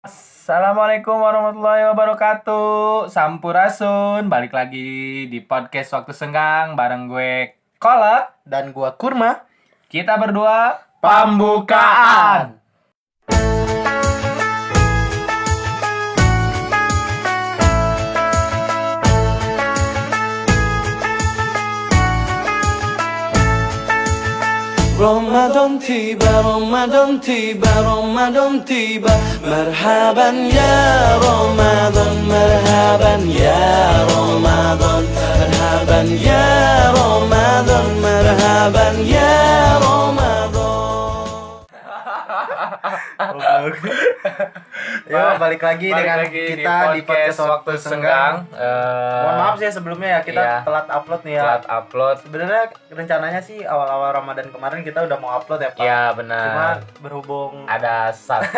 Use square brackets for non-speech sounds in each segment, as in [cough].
Assalamualaikum warahmatullahi wabarakatuh. Sampurasun. Balik lagi di podcast Waktu Senggang Bareng gue Kolak dan gua Kurma. Kita berdua Pembukaan Ramadan tiba, Ramadan tiba, Ramadan tiba. Marhaban ya Ramadan, marhaban ya Ramadan, marhaban ya Ramadan, marhaban ya Ramadan. [laughs] Ya, balik lagi Balik dengan lagi kita di podcast Waktu Senggang. Eh, Mohon maaf sih sebelumnya ya kita iya. telat upload nih ya. Telat upload Sebenarnya rencananya sih awal-awal Ramadan kemarin kita udah mau upload ya Pak. Ya Cuma benar berhubung Ada satu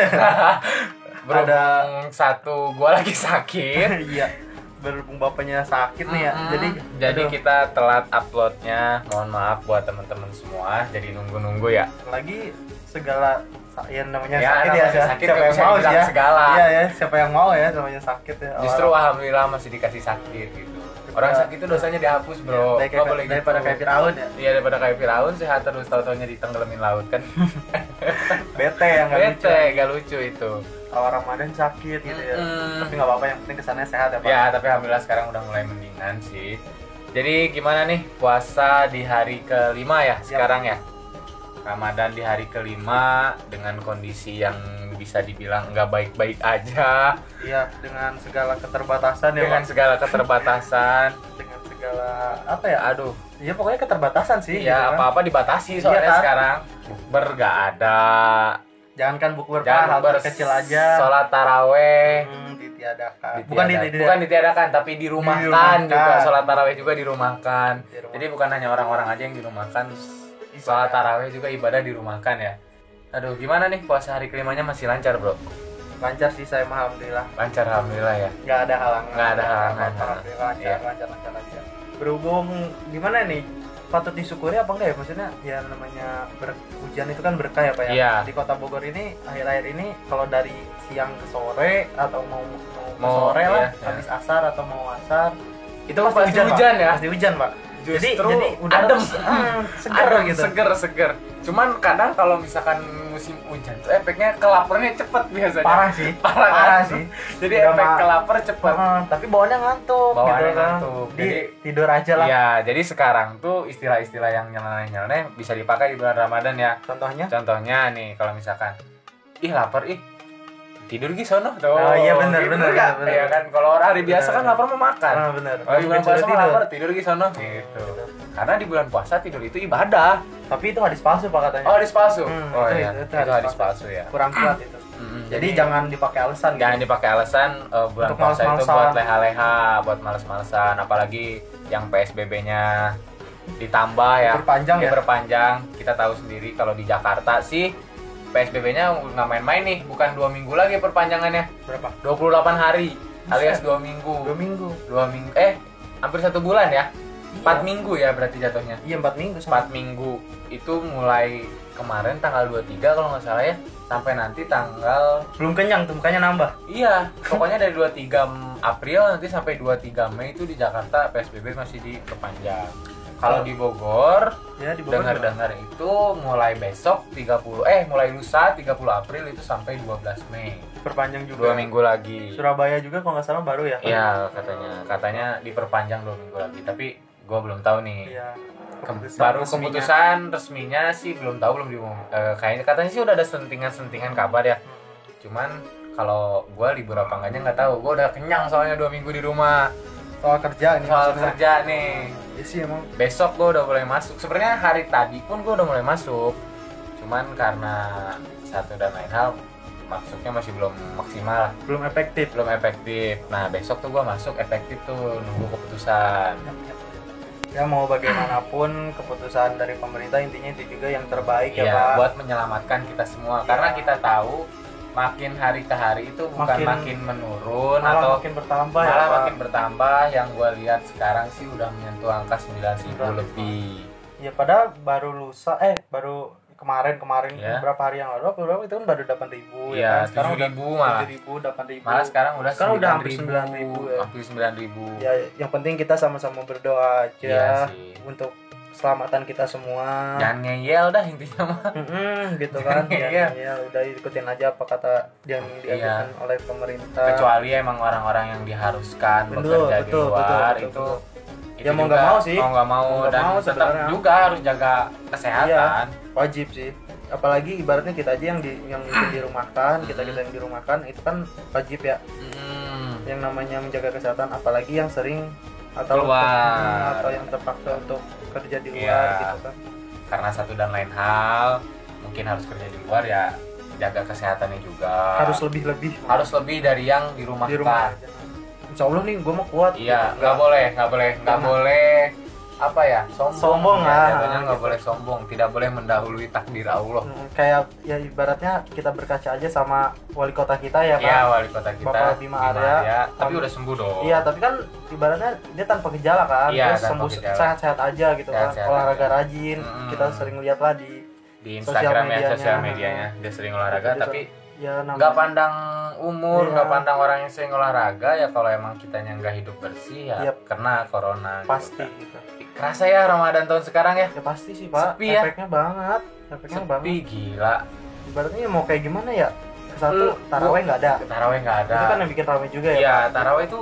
[laughs] Berhubung satu Gue lagi sakit [laughs] iya berhubung bapaknya sakit nih ya. Mm-mm. Jadi jadi aduh, kita telat uploadnya mohon maaf buat teman-teman semua jadi nunggu-nunggu ya lagi segala yang namanya Ya, sakit ya, namanya siapa sakit siapa yang mau sih ya. segala. Iya ya, siapa yang mau ya namanya sakit ya. justru Orang- alhamdulillah masih dikasih sakit gitu orang Ya. sakit itu dosanya dihapus bro Dari Nggak kayak, boleh daripada gitu. kayak Firaun ya. iya daripada kayak Firaun sehat terus tau-taunya ditenggelamin laut kan [laughs] Bete yang nggak lucu. bete gak lucu itu Awal Ramadan sakit gitu ya. Mm-mm. Tapi nggak apa-apa yang penting kesannya sehat ya Pak. ya tapi alhamdulillah sekarang udah mulai mendingan sih jadi gimana nih puasa di hari kelima ya sekarang ya Ramadan di hari kelima dengan kondisi yang bisa dibilang nggak baik-baik aja Iya, dengan segala keterbatasan ya dengan Pak. segala keterbatasan [laughs] Dengan segala apa ya? aduh Ya pokoknya keterbatasan sih. gitu ya kan. apa-apa dibatasi Iya soalnya kan? sekarang bukber nggak ada Jangankan bukber jangan hal kecil aja. sholat taraweh Hmm, ditiadakan. ditiada- Bukan di, di, bukan ditiadakan tapi dirumahkan, Dirumahkan. juga sholat taraweh juga dirumahkan Dirumahkan. jadi bukan hanya orang-orang aja yang dirumahkan sholat taraweh juga ibadah dirumahkan ya aduh gimana nih puasa hari kelimanya masih lancar bro lancar sih saya mah alhamdulillah. lancar alhamdulillah ya Nggak ada halangan. Nggak ada halangan. Alhamdulillah lancar, Iya. lancar, lancar, lancar. Berhubung gimana nih? Patut disyukuri apa enggak ya? Maksudnya ya namanya ber- hujan itu kan berkah ya Pak ya. Iya. Di Kota Bogor ini akhir-akhir ini kalau dari siang ke sore atau mau mau, Mau, sore lah, iya, iya. habis asar atau mau asar itu pasti, hujan, Pak. ya Pasti hujan Pak. Jadi Justru jadi udara adem. [laughs] tuh, hmm, seger Adem, gitu. seger seger cuman kadang kalau misalkan musim hujan tuh efeknya kelaparannya cepet biasanya Parah sih. [laughs] Parah kan? Parah sih. jadi Udah efek kelapar cepet Heeh, tapi bawaannya ngantuk Bawaannya gitu kan. ngantuk. Di, Jadi- tidur aja lah. Iya, jadi sekarang tuh istilah-istilah yang nyeleneh-nyeleneh bisa dipakai di bulan Ramadan ya. Contohnya Contohnya nih, kalau misalkan, ih lapar ih, tidur gi sono tuh. Oh, iya, bener, Gitu bener, kan? bener, Iya kan, kalau orang hari biasa Bener. kan lapar mau makan. Ah, bener. Kalau di bulan puasa tidur. lapar, tidur gi sono. Gitu. Karena di bulan puasa tidur itu ibadah. Tapi itu hadis palsu Pak katanya. Oh, hadis palsu. Hmm, oh itu- iya, itu- itu, itu hadis palsu ya. Kurang kuat itu. Mm-mm, Jadi, jangan dipakai alasan jangan gitu. dipakai alasan eh, bulan Untuk puasa itu males-malesan. buat leha-leha, buat males-malesan, apalagi yang PSBB-nya ditambah ya. Diperpanjang ya? Diperpanjang. Kita tahu sendiri kalau di Jakarta sih PSBB-nya nggak main-main nih, bukan dua minggu lagi perpanjangannya, Berapa? 28 hari alias Buset. dua minggu. Dua minggu. Dua minggu, eh hampir satu bulan ya? Empat Iya. minggu ya berarti jatuhnya. Iya empat minggu. Empat minggu itu mulai kemarin tanggal 23 kalau nggak salah ya sampai nanti tanggal Belum kenyang tuh mukanya nambah. Iya, pokoknya dari 23 April nanti sampai 23 Mei itu di Jakarta PSBB masih diperpanjang. Kalau di Bogor, Ya di Bogor. dengar-dengar itu mulai besok 30 eh mulai lusa 30 April itu sampai 12 Mei. Perpanjang juga. Dua minggu lagi. Surabaya juga kalau nggak salah baru ya. Iya, katanya. Katanya diperpanjang dua minggu lagi, tapi gua belum tahu nih. Iya. Ke- Keputusan baru resminya. keputusan resminya sih belum tahu belum diumum eh, kayaknya katanya sih udah ada sentingan-sentingan kabar ya cuman kalau gua libur apa enggaknya nggak tahu gua udah kenyang soalnya dua minggu di rumah Soal kerja ini soal maksudnya. kerja nih Iya sih emang. besok gua udah mulai masuk sebenarnya hari tadi pun gua udah mulai masuk cuman karena satu dan lain hal masuknya masih belum maksimal Belum efektif. belum efektif nah besok tuh gua masuk efektif tuh nunggu keputusan Ya mau bagaimanapun keputusan dari pemerintah intinya itu juga yang terbaik ya, Iya, Pak. buat menyelamatkan kita semua. Karena kita tahu makin hari ke hari itu bukan makin, Makin- menurun Malah atau makin bertambah ya, malah Pak. makin bertambah. Yang gue lihat sekarang sih udah menyentuh angka 9.000 Sembilan. lebih. Ya padahal baru lusa eh baru kemarin kemarin Iya. berapa hari yang lalu apa berapa itu kan baru delapan ribu Iya, kan sekarang udah 7.000 malah. ribu delapan ribu malah sekarang udah Sekarang udah hampir 9.000, 9.000 ya. hampir 9000 ya yang penting kita sama-sama berdoa aja sih untuk keselamatan kita semua jangan ngeyel dah intinya mah Mm-mm, gitu kan Iya. ya, ya udah ikutin aja apa kata yang diajarkan oleh pemerintah kecuali emang orang-orang yang diharuskan Betul, bekerja di betul, luar betul, betul, itu betul. itu Ya, mau nggak mau sih. mau nggak mau Mau dan mau tetap sebenarnya. juga harus jaga kesehatan wajib sih apalagi ibaratnya kita aja yang di yang itu dirumahkan kita Mm-mm. kita yang dirumahkan itu kan wajib ya Mm. yang namanya menjaga kesehatan apalagi yang sering atau Keluar. atau yang terpaksa untuk kerja di luar Iya. gitu kan karena satu dan lain hal mungkin harus kerja di luar ya jaga kesehatannya juga harus lebih lebih harus lebih dari yang di rumah di rumah aja. Insya Allah nih gue mau kuat iya gitu. nggak boleh nggak boleh nggak boleh apa ya sombong Sombong, ya, ah, jatuhnya nggak gitu. boleh sombong tidak boleh mendahului takdir Allah Mm, kayak ya ibaratnya kita berkaca aja sama wali kota kita ya kan Iya wali kota kita Bapak Bima Arya. tapi Om- udah sembuh dong Iya, tapi kan ibaratnya dia tanpa gejala kan, Iya, terus sembuh sehat-sehat aja gitu Sehat-sehat kan, olahraga aja. rajin, Mm. kita sering lihat lah di di Sosial Instagram ya medianya. sosial medianya dia sering olahraga Dia tapi ya nggak namanya pandang umur Iya. nggak pandang orang yang sering olahraga ya kalau emang kitanya nggak hidup bersih ya Yap. kena corona gitu pasti kan. gitu. Kerasa ya Ramadan tahun sekarang ya Ya pasti sih pak, Sepi ya? efeknya banget, efeknya sepi banget. gila Ibaratnya mau kayak gimana ya? Satu taraweh nggak ada, taraweh nggak ada itu kan yang bikin ramai juga ya. Iya, taraweh itu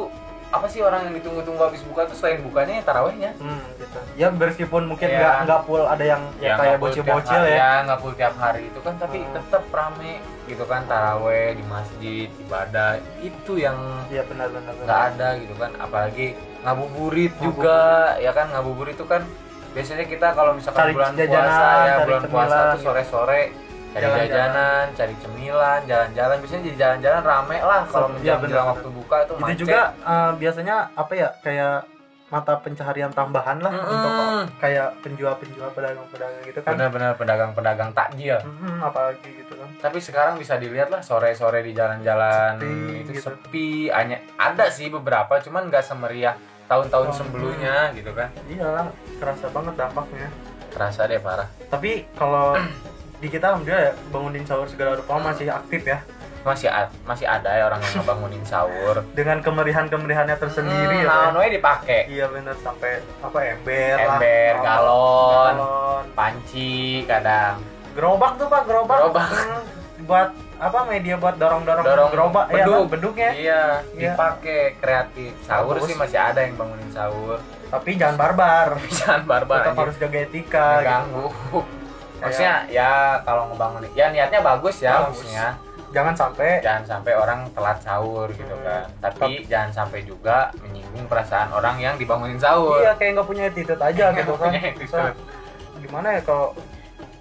apa sih orang yang ditunggu-tunggu habis buka tuh selain bukanya ya tarawehnya Hmm, gitu. Ya meskipun mungkin Iya. nggak nggak full ada yang ya, kayak bocil-bocil hari, ya. nggak full tiap hari itu kan tapi Hmm. tetap rame gitu kan taraweh di masjid ibadah itu yang benar-benar. nggak ada gitu kan apalagi ngabuburit Ngabuburit. juga ya kan ngabuburit itu kan biasanya kita kalau misalkan Cari bulan jajanan, puasa ya cari bulan puasa cemilan tuh gitu. sore-sore cari Jalan-jalan. jajanan cari cemilan jalan-jalan biasanya di jalan-jalan rame lah kalau Iya, menjelang benar-benar. waktu buka itu Itu macet juga eh, biasanya apa ya kayak mata pencaharian tambahan lah Mm-mm. untuk kayak penjual-penjual pedagang-pedagang gitu kan. benar-benar pedagang-pedagang takjil Mm-mm, apalagi gitu kan. tapi sekarang bisa dilihat lah sore-sore di jalan-jalan itu gitu. sepi hanya ada sih beberapa cuman nggak semeriah tahun-tahun Oh, sebelumnya gitu kan Iya, kerasa banget dampaknya. terasa deh parah Tapi kalau di kita alhamdulillah ya, bangunin sahur segala rupa masih aktif ya masih masih ada ya orang yang ngebangunin sahur [laughs] dengan kemerihan-kemerihannya tersendiri hmm, ya. naon we dipake Iya bener sampai apa ember, lah, Ember, apa, galon. galon. panci kadang gerobak tuh pak gerobak, Gerobak. Hmm, buat apa media buat dorong dorong, Dorong gerobak ya beduk. kan, beduknya iya Iya. dipake kreatif sahur Bagus. sih masih ada yang bangunin sahur tapi jangan barbar [laughs] jangan barbar tetap harus jaga etika gitu. ngeganggu maksudnya ya kalau ngebangunin ya niatnya bagus ya Bagus. maksudnya jangan sampai jangan sampai orang telat sahur gitu Hmm. kan. Tapi jangan sampai juga menyinggung perasaan orang yang dibangunin sahur. Iya kayak nggak punya attitude aja gitu kan. gimana ya kalau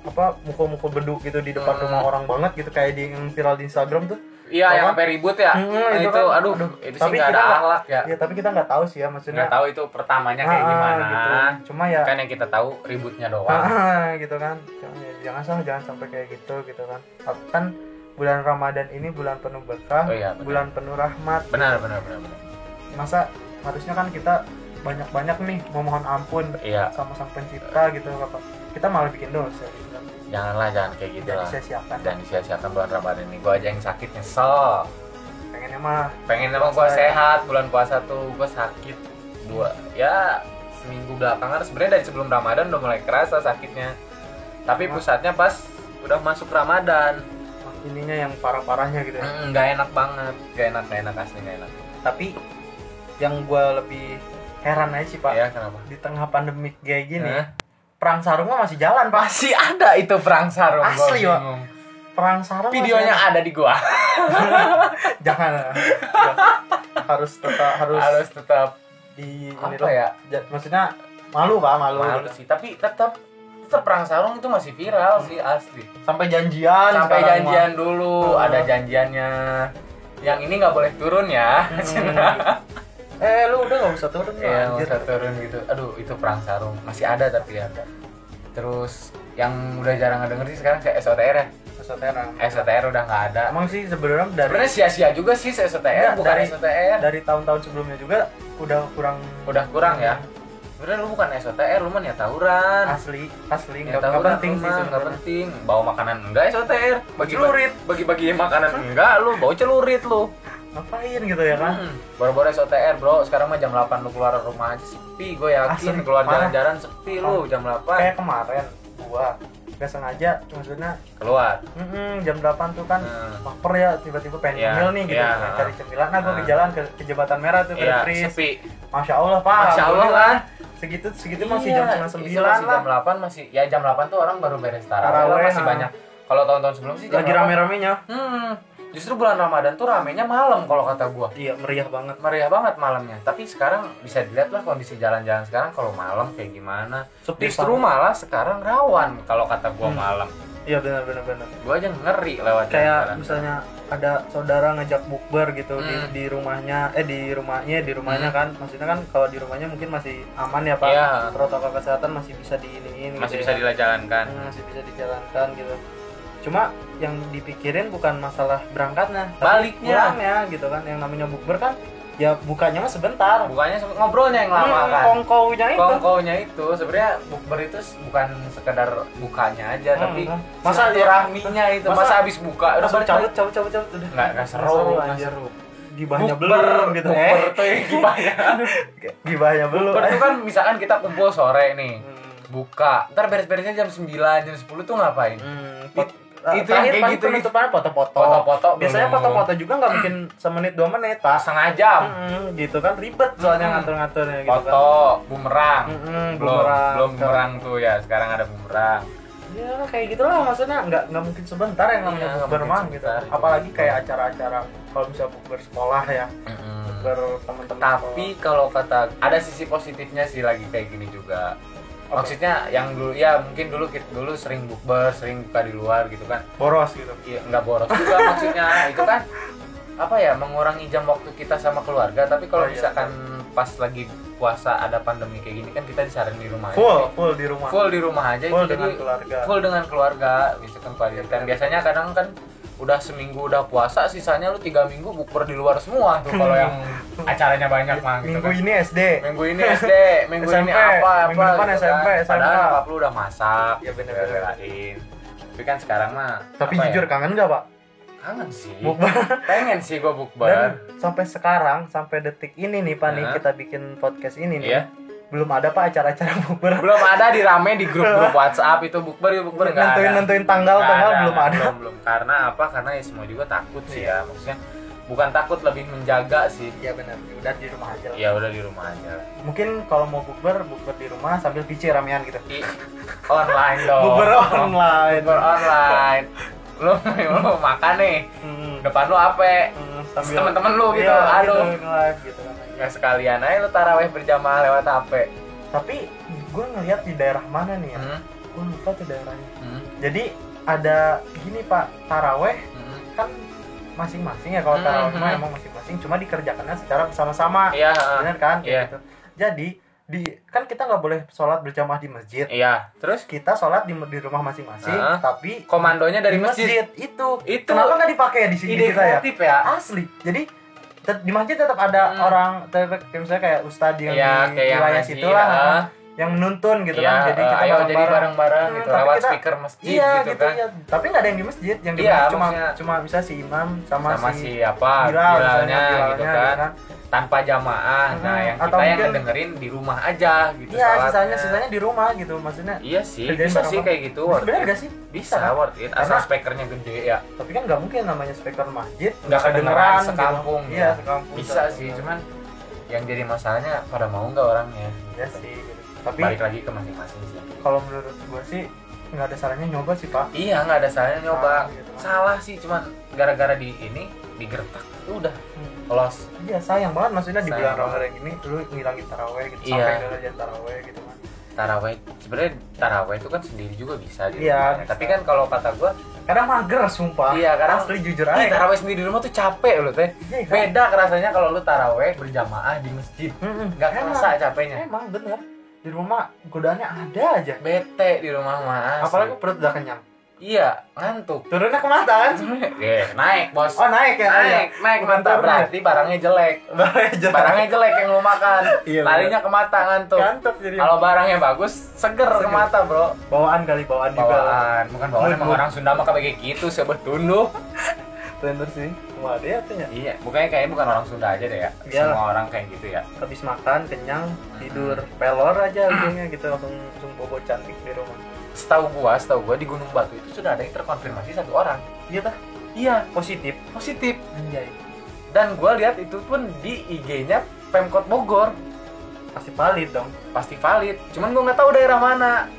apa mukul-mukul beduk gitu di depan Hmm. rumah orang banget gitu kayak di yang viral di Instagram tuh. Iya yang sampai ribut ya? Hmm, Nah, itu itu, kan, aduh, aduh. itu sih Tapi nggak ada akhlak ya. ya tapi kita nggak tahu sih ya maksudnya. Nggak tahu itu pertamanya kayak Ah, gimana. gitu. cuma ya kan yang kita tahu ributnya doang. Ah, gitu kan. Jangan, jangan salah jangan sampai kayak gitu gitu kan. Kan bulan Ramadan ini bulan penuh berkah oh iya benar. bulan penuh rahmat. Benar benar benar, benar. masa harusnya kan kita banyak-banyak nih memohon ampun iya. sama sang pencipta gitu apa kita malah bikin dosa gitu kan janganlah jangan kayak gitu lah. dan disia-siakan bulan Ramadan ini. Gua aja yang sakit nyesel. Pengennya mah pengen emang gua ya. sehat bulan puasa tuh gua sakit dua ya seminggu belakangan sebenarnya dari sebelum Ramadan udah mulai kerasa sakitnya. Tapi Emang? pusatnya pas udah masuk Ramadan ininya yang parah-parahnya gitu ya. Nggak enak banget. Nggak enak nggak enak asli nggak enak. Tapi yang gue lebih heran aja sih pak ya kenapa? di tengah pandemik kayak gini Hah? perang sarung mah masih jalan pak. Masih ada itu perang sarung Asli, bingung. perang sarung videonya ada. ada di gua. [laughs] Jangan. [laughs] Harus tetap harus, harus tetap di apa ya? Maksudnya malu pak malu, malu sih tapi tetap perang sarung itu masih viral sih asli sampai janjian sampai janjian dulu Hmm. ada janjiannya yang ini nggak boleh turun ya mah. Hmm. [laughs] eh lu udah nggak usah turun Iya, nggak usah turun gitu. Aduh, itu perang sarung. Masih ada tapi ada. Terus yang udah jarang ngedenger sih sekarang kayak SOTR ya. Esoteran. SOTR udah nggak ada. emang sih sebenarnya dari Sebenarnya sia-sia juga sih SOTR, bukan dari- SOTR. dari tahun-tahun sebelumnya juga udah kurang Udah kurang ya. Sebenarnya lu bukan SOTR lu mah niat tawuran. Asli asli nggak tawuran penting sih nggak penting. Bawa makanan enggak SOTR bagi Celurit. bagi bagi makanan enggak lu bawa celurit lu. Ngapain gitu ya kan? Hmm, baru-baru SOTR bro. Sekarang mah jam 8 lu keluar rumah aja sepi. Gue yakin Asli, keluar jalan-jalan sepi lu jam 8 kayak kemarin gua nggak sengaja maksudnya keluar mm, jam 8 tuh kan Hmm. ya tiba-tiba pengen Iya, ngemil nih gitu iya. pengen cari cemilan nah gua ke Ah. jalan ke, ke jembatan merah tuh ke iya Kris sepi masya allah pak Masya Allah kan segitu segitu masih Iya, jam setengah itu sembilan masih lah jam 8 masih ya jam 8 tuh orang baru beres tarawih masih ha. banyak kalau tahun-tahun sebelum sih jam lagi 8. rame-ramenya hmm justru bulan Ramadan tuh ramenya malam kalau kata gua. Iya meriah banget. Meriah banget malamnya. Tapi sekarang bisa dilihat lah kondisi jalan-jalan sekarang. Kalau malam kayak gimana? Sepi justru banget. malah sekarang rawan kalau kata gua Hmm. malam. Iya benar benar benar. Gua aja ngeri lewat kayak jalan-jalan. misalnya ada saudara ngajak bukber gitu di, Hmm. di rumahnya. Eh di rumahnya di rumahnya kan. Maksudnya kan kalau di rumahnya mungkin masih aman ya pak. Iya. protokol kesehatan masih bisa diiniin masih gitu bisa ya. dijalankan. Hmm, masih bisa dijalankan gitu cuma yang dipikirin bukan masalah berangkatnya Baliknya. pulangnya gitu kan. Yang namanya bukber kan ya bukanya mah sebentar. Bukannya se- ngobrolnya yang lama Hmm, kan. kongkownya itu. Kongkonya itu. Sebenarnya bukber itu bukan sekedar bukanya aja Hmm, tapi hmm. Masa dia- rahminya itu. Masa, masa- habis buka udah balik. cabut cabut cabut cabut udah. Nggak nggak seru nggak seru. Gibahnya belum gitu bukber eh tuh yang [laughs] gibahnya. Gibahnya belum bukber tuh kan misalkan kita kumpul sore nih Hmm. buka ntar beres-beresnya jam 9 jam 10 tuh ngapain? Hmm, itu terakhir yang kayak gitu penutupannya foto-foto. Foto-foto Biasanya foto-foto juga nggak mungkin semenit dua menit pak. setengah jam. Gitu kan ribet soalnya ngatur-ngaturnya gitu kan. foto bumerang. Hmm, belum bumerang. belum bumerang tuh ya. Sekarang ada bumerang. Ya kayak gitulah maksudnya. Nggak nggak mungkin sebentar yang namanya Iya, bukber mungkin mah gitu. itu Apalagi kayak acara-acara kalau bisa bukber sekolah ya, bukber teman-teman tapi kalau kata ada sisi positifnya sih lagi kayak gini juga Apa? maksudnya yang dulu ya mungkin dulu dulu sering bukber sering buka di luar gitu kan boros gitu. Iya, nggak boros juga maksudnya itu kan apa ya mengurangi jam waktu kita sama keluarga tapi kalau Oh, iya. misalkan pas lagi puasa ada pandemi kayak gini kan kita disarankan di rumah aja. Full, full di rumah. full di rumah aja Full itu dengan jadi keluarga. full dengan keluarga misalkan keluarga dan biasanya kadang kan udah seminggu udah puasa sisanya lu tiga minggu bukber di luar semua tuh kalau yang [laughs] acaranya banyak mah gitu Minggu kan. ini SD. minggu ini [laughs] SD minggu ini apa apa minggu depan gitu SMP, kan. padahal nyokap lu udah masak Iya, bener-bener. belain tapi kan sekarang mah Tapi apa jujur ya, kangen nggak pak? kangen sih Bukber. [laughs] pengen sih gua bukber Dan sampai sekarang, sampai detik ini nih Pak nih kita bikin podcast ini nih. Iya. Belum ada Pak acara-acara bukber. belum ada di rame di grup-grup WhatsApp itu bukber yuk bukber nggak ada Nentuin nentuin tanggal tanggal belum ada. belum belum karena apa karena ya semua juga takut sih ya maksudnya bukan takut lebih menjaga sih Iya benar. Udah di rumah aja. lah. ya udah di rumah aja Mungkin kalau mau bukber, bukber di rumah sambil PC ramean gitu. Ih, online dong Bukber online. bukber online lu lu makan nih Hmm. depan lu apa Hmm, temen-temen lu gitu, Iya, aduh. gitu, live gitu nggak sekalian aja lu taraweh berjamaah lewat HP Tapi gue ngeliat di daerah mana nih ya? hmm, Gue lupa tuh daerahnya. hmm, Jadi ada gini Pak, taraweh hmm. kan masing-masing ya. Kalau Hmm, taraweh mah hmm. emang masing-masing. Cuma dikerjakannya secara bersama-sama. Iya benar kan? Iya. gitu. jadi di kan kita nggak boleh sholat berjamaah di masjid. Iya. Terus? Kita sholat di, di rumah masing-masing Heeh. tapi komandonya dari di masjid. itu. Itu kenapa nggak dipakai ya di sini kita ya? kreatif ya. Asli. Jadi di masjid tetap ada Hmm. orang kayak misalnya kayak ustadz yang Iya, di kayak yang wilayah situ lah. Yang menuntun gitu Iya, kan jadi eh, kita ayo jadi bareng-bareng bareng-bareng Hmm, gitu tapi lewat kita- speaker masjid iya gitu, gitu, kan ya tapi nggak ada yang di masjid yang di Iya, masjid cuma maksudnya- cuma bisa si imam sama, sama si si apa Bilal, misalnya, bilalnya Bilalnya, gitu kan tanpa jamaah nah Hmm, yang atau kita yang mungkin- ngedengerin di rumah aja gitu Iya, sholatnya. sisanya sisanya di rumah gitu maksudnya. iya sih bisa sih bareng-bareng. kayak gitu worth Bener it. gak sih? bisa kan? worth it asal Karena- speakernya gede ya Tapi kan nggak mungkin namanya speaker masjid nggak kedengeran gitu. sekampung Iya, ya. sekampung. bisa sih cuman yang jadi masalahnya pada mau nggak orangnya Iya sih. Gitu. Tapi balik lagi ke masing-masing sih kalau menurut gua sih nggak ada salahnya nyoba sih pak. iya nggak ada salahnya nyoba Nah, gitu. salah sih cuman gara-gara di ini digertak udah Hmm. los Iya sayang banget maksudnya di bulan Ramadan ini lu ngilangin taraweh gitu Iya. sampai derajat taraweh gitu kan. taraweh sebenarnya taraweh itu kan sendiri juga bisa di Iya, rumahnya. bisa. tapi kan kalau kata gua Kadang mager sumpah. Iya, kadang- asli jujur aja. taraweh sendiri di rumah tuh capek loh teh Iya, kan? beda kerasanya kalau lu taraweh berjamaah di masjid nggak kerasa capeknya Emang bener. Di rumah godaannya ada aja. bete di rumah mah asli. Apalagi perut udah kenyang. iya ngantuk. Turunnya ke mata kan Eh, naik bos. Oh naik ya naik naik Bukan mata ya? berarti barangnya jelek. Barangnya barangnya jelek yang lu makan. [laughs] Iya, larinya ke mata ngantuk. Ngantuk jadi. kalau barangnya bagus seger ke Seger. mata bro. Bawaan kali bawaan, juga. Bawaan. Bukan bawaan emang orang Sunda mah kayak gitu sebetunduh [laughs] bener sih. Wah dia tuh ya iya bukannya kayaknya bukan orang Sunda aja deh ya. Iyalah. semua orang kayak gitu ya. Habis makan kenyang tidur pelor aja [clears throat] ujungnya gitu langsung langsung bobo cantik di rumah. Setahu gua setahu gua di Gunung Batu itu sudah ada yang terkonfirmasi satu orang. Iya tah? Iya. Positif. Positif. Anjay. Dan gua lihat itu pun di IG-nya Pemkot Bogor. Pasti valid dong. Pasti valid. Cuman gua nggak tahu daerah mana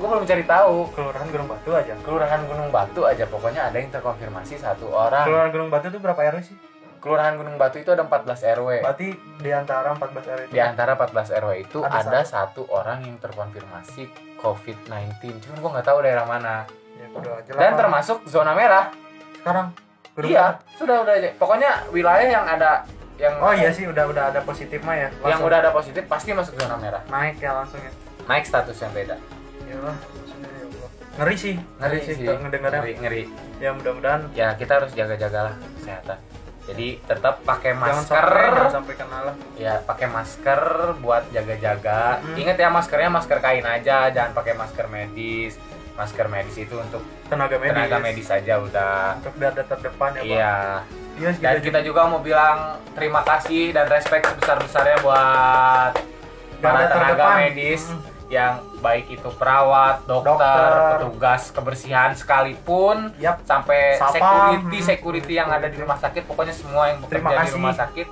gua belum cari tahu. Kelurahan Gunung Batu aja. Kelurahan Gunung Batu aja. Pokoknya ada yang terkonfirmasi satu orang. Kelurahan Gunung Batu itu berapa RW sih? Kelurahan Gunung Batu itu ada 14 RW berarti di antara 14 RW itu di antara 14 RW itu Ada ada, satu. orang yang terkonfirmasi COVID-19 cuman gua nggak tahu daerah mana. Ya udah jelas dan termasuk zona merah. Sekarang Gunung iya Batu. sudah udah aja. Pokoknya wilayah yang ada yang oh iya sih udah udah ada positif mah ya. Yang Langsung. udah ada positif pasti masuk zona merah. Naik ya langsung ya. Naik status yang beda Ya Allah. ngeri sih ngeri sih tuh ngedengarnya. Ngeri, ngeri. Ya mudah-mudahan. Ya kita harus jaga-jagalah kesehatan. Jadi tetap pakai jangan masker. sampai jangan sampai kena lah. Ya pakai masker buat jaga-jaga. Mm. ingat ya maskernya masker kain aja. Jangan pakai masker medis. Masker medis itu untuk tenaga medis. tenaga medis saja udah. Untuk garda terdepan ya iya. Iya dan kita juga mau bilang terima kasih dan respect sebesar-besarnya buat para tenaga terdepan. medis. Mm. Yang baik itu perawat, dokter, Dokter. petugas kebersihan sekalipun Yap. sampai security security yang ada di rumah sakit pokoknya semua yang bekerja di rumah sakit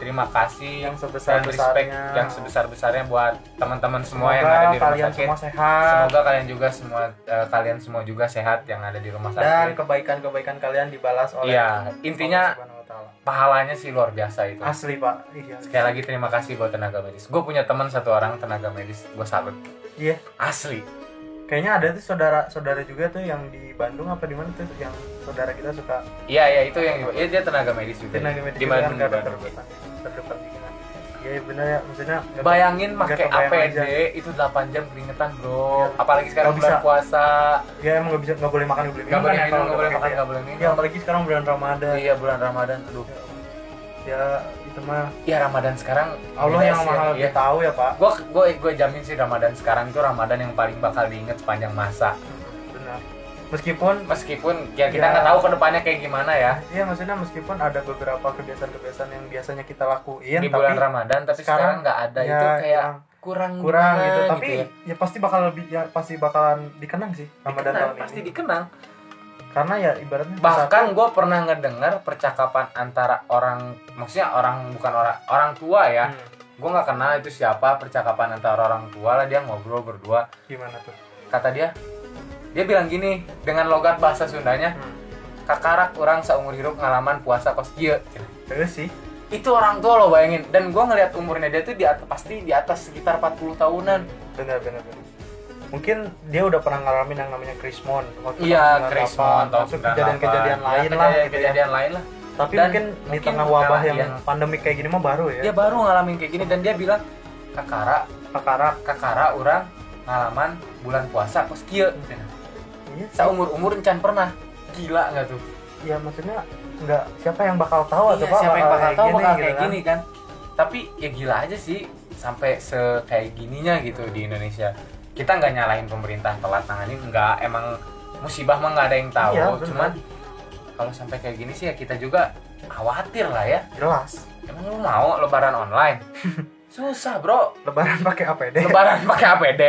terima kasih Yang sebesar-besarnya. dan respect yang sebesar besarnya buat teman-teman semua yang Semoga ada di rumah kalian sakit semua sehat semoga kalian juga semua eh, kalian semua juga sehat yang ada di rumah dan sakit kebaikan-kebaikan kalian dibalas oleh iya intinya Ta'ala. pahalanya sih luar biasa itu. Asli pak. Iya. Sekali lagi terima kasih buat tenaga medis. Gue punya teman satu orang tenaga medis gue salut. Iya. Asli. Kayaknya ada tuh saudara saudara juga tuh yang di Bandung apa di mana tuh yang saudara kita suka. Iya iya itu yang iya dia tenaga medis juga. Tenaga medis di Bandung, kan di Bandung. Iya iya, bener ya maksudnya bayangin pakai APD aja. itu 8 jam keringetan bro Iya. apalagi sekarang bulan bisa. puasa ya emang nggak bisa nggak boleh makan nggak boleh nggak minum boleh ya nggak boleh udah makan PPKM. nggak boleh minum ya apalagi sekarang bulan Ramadan iya bulan Ramadan aduh ya itu mah ya Ramadan sekarang Allah yang sih, mahal ya. lebih tahu ya pak gue gue gue jamin sih Ramadan sekarang itu Ramadan yang paling bakal diinget sepanjang masa benar meskipun meskipun ya kita Ya. nggak tahu ke depannya kayak gimana ya. Iya maksudnya meskipun ada beberapa kebiasaan-kebiasaan yang biasanya kita lakuin di tapi bulan Ramadan tapi sekarang nggak ada. ya, itu kayak yang kurang kurang gimana gitu. Tapi ya. ya. pasti bakal lebih ya pasti bakalan dikenang sih Ramadan Dikenang, tahun pasti ini dikenang. Karena ya ibaratnya bahkan gue pernah ngedengar percakapan antara orang maksudnya orang bukan orang orang tua ya. Hmm, gue nggak kenal itu siapa percakapan antara orang tua lah dia ngobrol berdua. Gimana tuh? Kata dia dia bilang gini dengan logat bahasa Sundanya hmm. kakarak orang seumur hidup ngalaman puasa kos kieu." terus sih itu orang tua lo bayangin dan gue ngeliat umurnya dia tuh di atas pasti di atas sekitar 40 tahunan benar benar benar mungkin dia udah pernah ngalamin yang namanya Krismon iya tahun 98, Krismon maksud kejadian-kejadian 98. lain Ya, lah kejadian, gitu ya. kejadian lain lah tapi Dan mungkin di mungkin tengah wabah yang yang- pandemik kayak gini mah baru ya dia baru ngalamin kayak gini dan dia bilang kakara Pekarak kakara orang ngalaman bulan puasa kos kieu cenah. Iya. Seumur umur encan pernah? Gila nggak tuh? Ya maksudnya nggak siapa yang bakal tahu iya, atau siapa yang bakal kayak tahu gini, bakal gitu kayak kan. gini kan. Tapi ya gila aja sih sampai se kayak gininya gitu di Indonesia. Kita nggak nyalahin pemerintah telat nanganin nggak emang musibah mah nggak ada yang tahu. Iya, cuman kalau sampai kayak gini sih ya kita juga khawatir lah ya. Jelas. Emang lu mau lebaran online? [laughs] Susah bro. Lebaran pakai APD lebaran pakai APD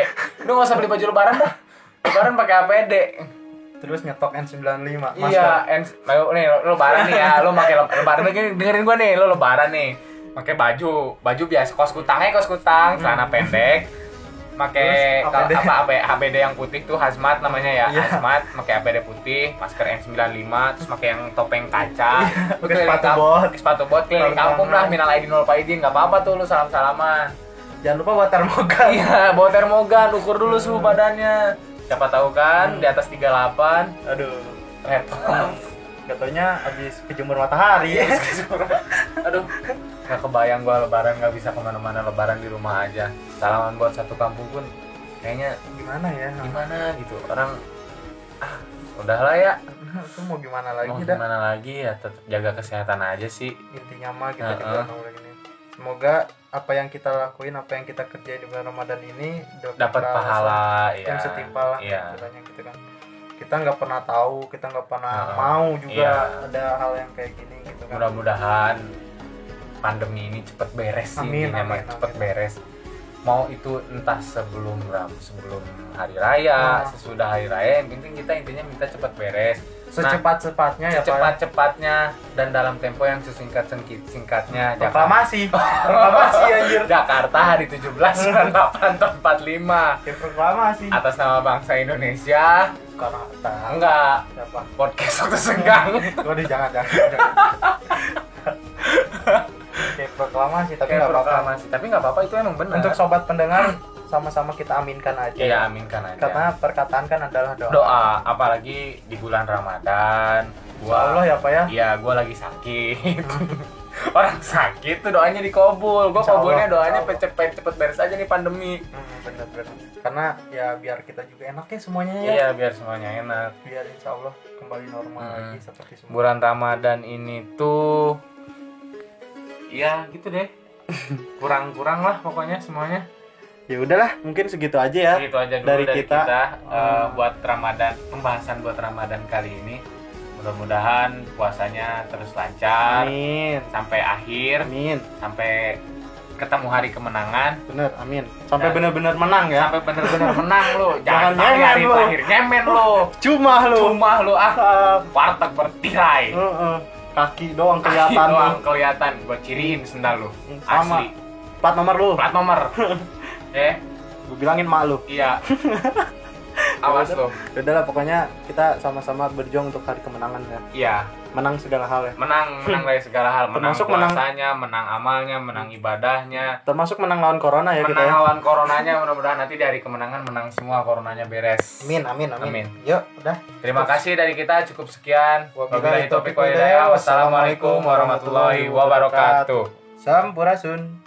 lu nggak usah beli baju lebaran dah [laughs] lebaran pakai APD terus nyetok N95 iya en lo nih lo, lebaran nih ya. Lo pakai le- lebaran dengerin, dengerin gua nih lo lebaran nih. Pakai baju. Baju biasa kos kutangnya kos kutang celana pendek. Pakai APD. apa apa APD yang putih tuh hazmat namanya ya. Iya. hazmat pakai APD putih masker N95 terus pakai yang topeng kaca. Pakai keliling sepatu bot. sepatu bot keliling kampung tangan. minal aidin wal faizin. Nggak apa-apa tuh lu salam salaman jangan lupa buat termogan. Iya, bawa termogan, ukur dulu suhu badannya. Siapa tahu kan di atas 38 aduh. Repot. [laughs] katanya habis kejemur matahari. Iya, Aduh, nggak kebayang gua lebaran nggak bisa ke mana-mana lebaran di rumah aja. Salaman buat satu kampung pun kayaknya gimana ya? gimana gitu. Orang ah udahlah ya. Itu mau gimana lagi mau dah? gimana lagi ya? Tetap jaga kesehatan aja sih. Intinya mah kita bulan Ramadan ini semoga apa yang kita lakuin apa yang kita kerjain di bulan Ramadan ini dapat pahala yang ya setimpal lah iya istilahnya gitu kan kita nggak pernah tahu kita nggak pernah Heeh. mau juga Iya. ada hal yang kayak gini gitu kan mudah-mudahan pandemi ini cepet beres sih Amin, amin, amin. beres mau itu entah sebelum ram sebelum hari raya Nah. sesudah hari raya yang penting kita intinya minta cepet beres secepat-cepatnya ya Pak secepat-cepatnya dan dalam tempo yang sesingkat singkatnya proklamasi. [laughs] Proklamasi anjir. Jakarta hari 17 bulan 8 tahun 45 ya proklamasi. Atas nama bangsa Indonesia. Jakarta enggak. Siapa? Podcast waktu senggang. [laughs] Waduh jangan jangan, [laughs] jangan. Kayak proklamasi tapi nggak apa-apa. proklamasi tapi nggak apa-apa itu emang benar. Untuk sobat pendengar sama-sama kita aminkan aja. Iya aminkan aja. Karena perkataan kan adalah doa, doa apalagi di bulan Ramadan. Insya Allah gua ya Pak ya. Iya gua lagi sakit. [laughs] Orang sakit tuh doanya dikabul. Gua kabulnya doanya cepet cepet beres aja nih pandemi. Hmm, bener bener. Karena ya biar kita juga enak ya semuanya ya. Iya biar semuanya enak. Biar insya Allah kembali normal Hmm. lagi seperti semua bulan Ramadan ini tuh ya gitu deh. [laughs] Kurang-kurang lah pokoknya semuanya ya udahlah mungkin segitu aja ya Segitu aja dulu dari dari, kita. kita, Hmm. buat Ramadan pembahasan buat Ramadan kali ini. Mudah-mudahan puasanya terus lancar amin sampai akhir, amin sampai ketemu hari kemenangan. bener amin sampai bener-bener menang ya Sampai bener-bener [laughs] menang lu. Jangan Jangan hari nyemen hari lu. terakhir nyemen lu. cuma lu Cuma lu ah warteg bertirai. Heeh. kaki doang Kaki kelihatan doang lu. kelihatan gua ciriin sendal. Sama. Asli. plat nomor lu Plat nomor. [laughs] eh, gue bilangin mak lu. Iya. [laughs] Awas lu. udah lah pokoknya kita sama-sama berjuang untuk hari kemenangan ya. Iya. menang segala hal ya. Menang [laughs] menang dari segala hal. Menang Termasuk menang- puasanya menang amalnya menang ibadahnya. Termasuk menang lawan corona ya kita menang ya. lawan coronanya mudah-mudahan nanti dari kemenangan menang semua coronanya beres. Amin amin amin, Amin. yuk udah. Terima kasih dari kita cukup sekian. Wabillahi taufiq wassalamualaikum warahmatullahi wabarakatuh. Sampurasun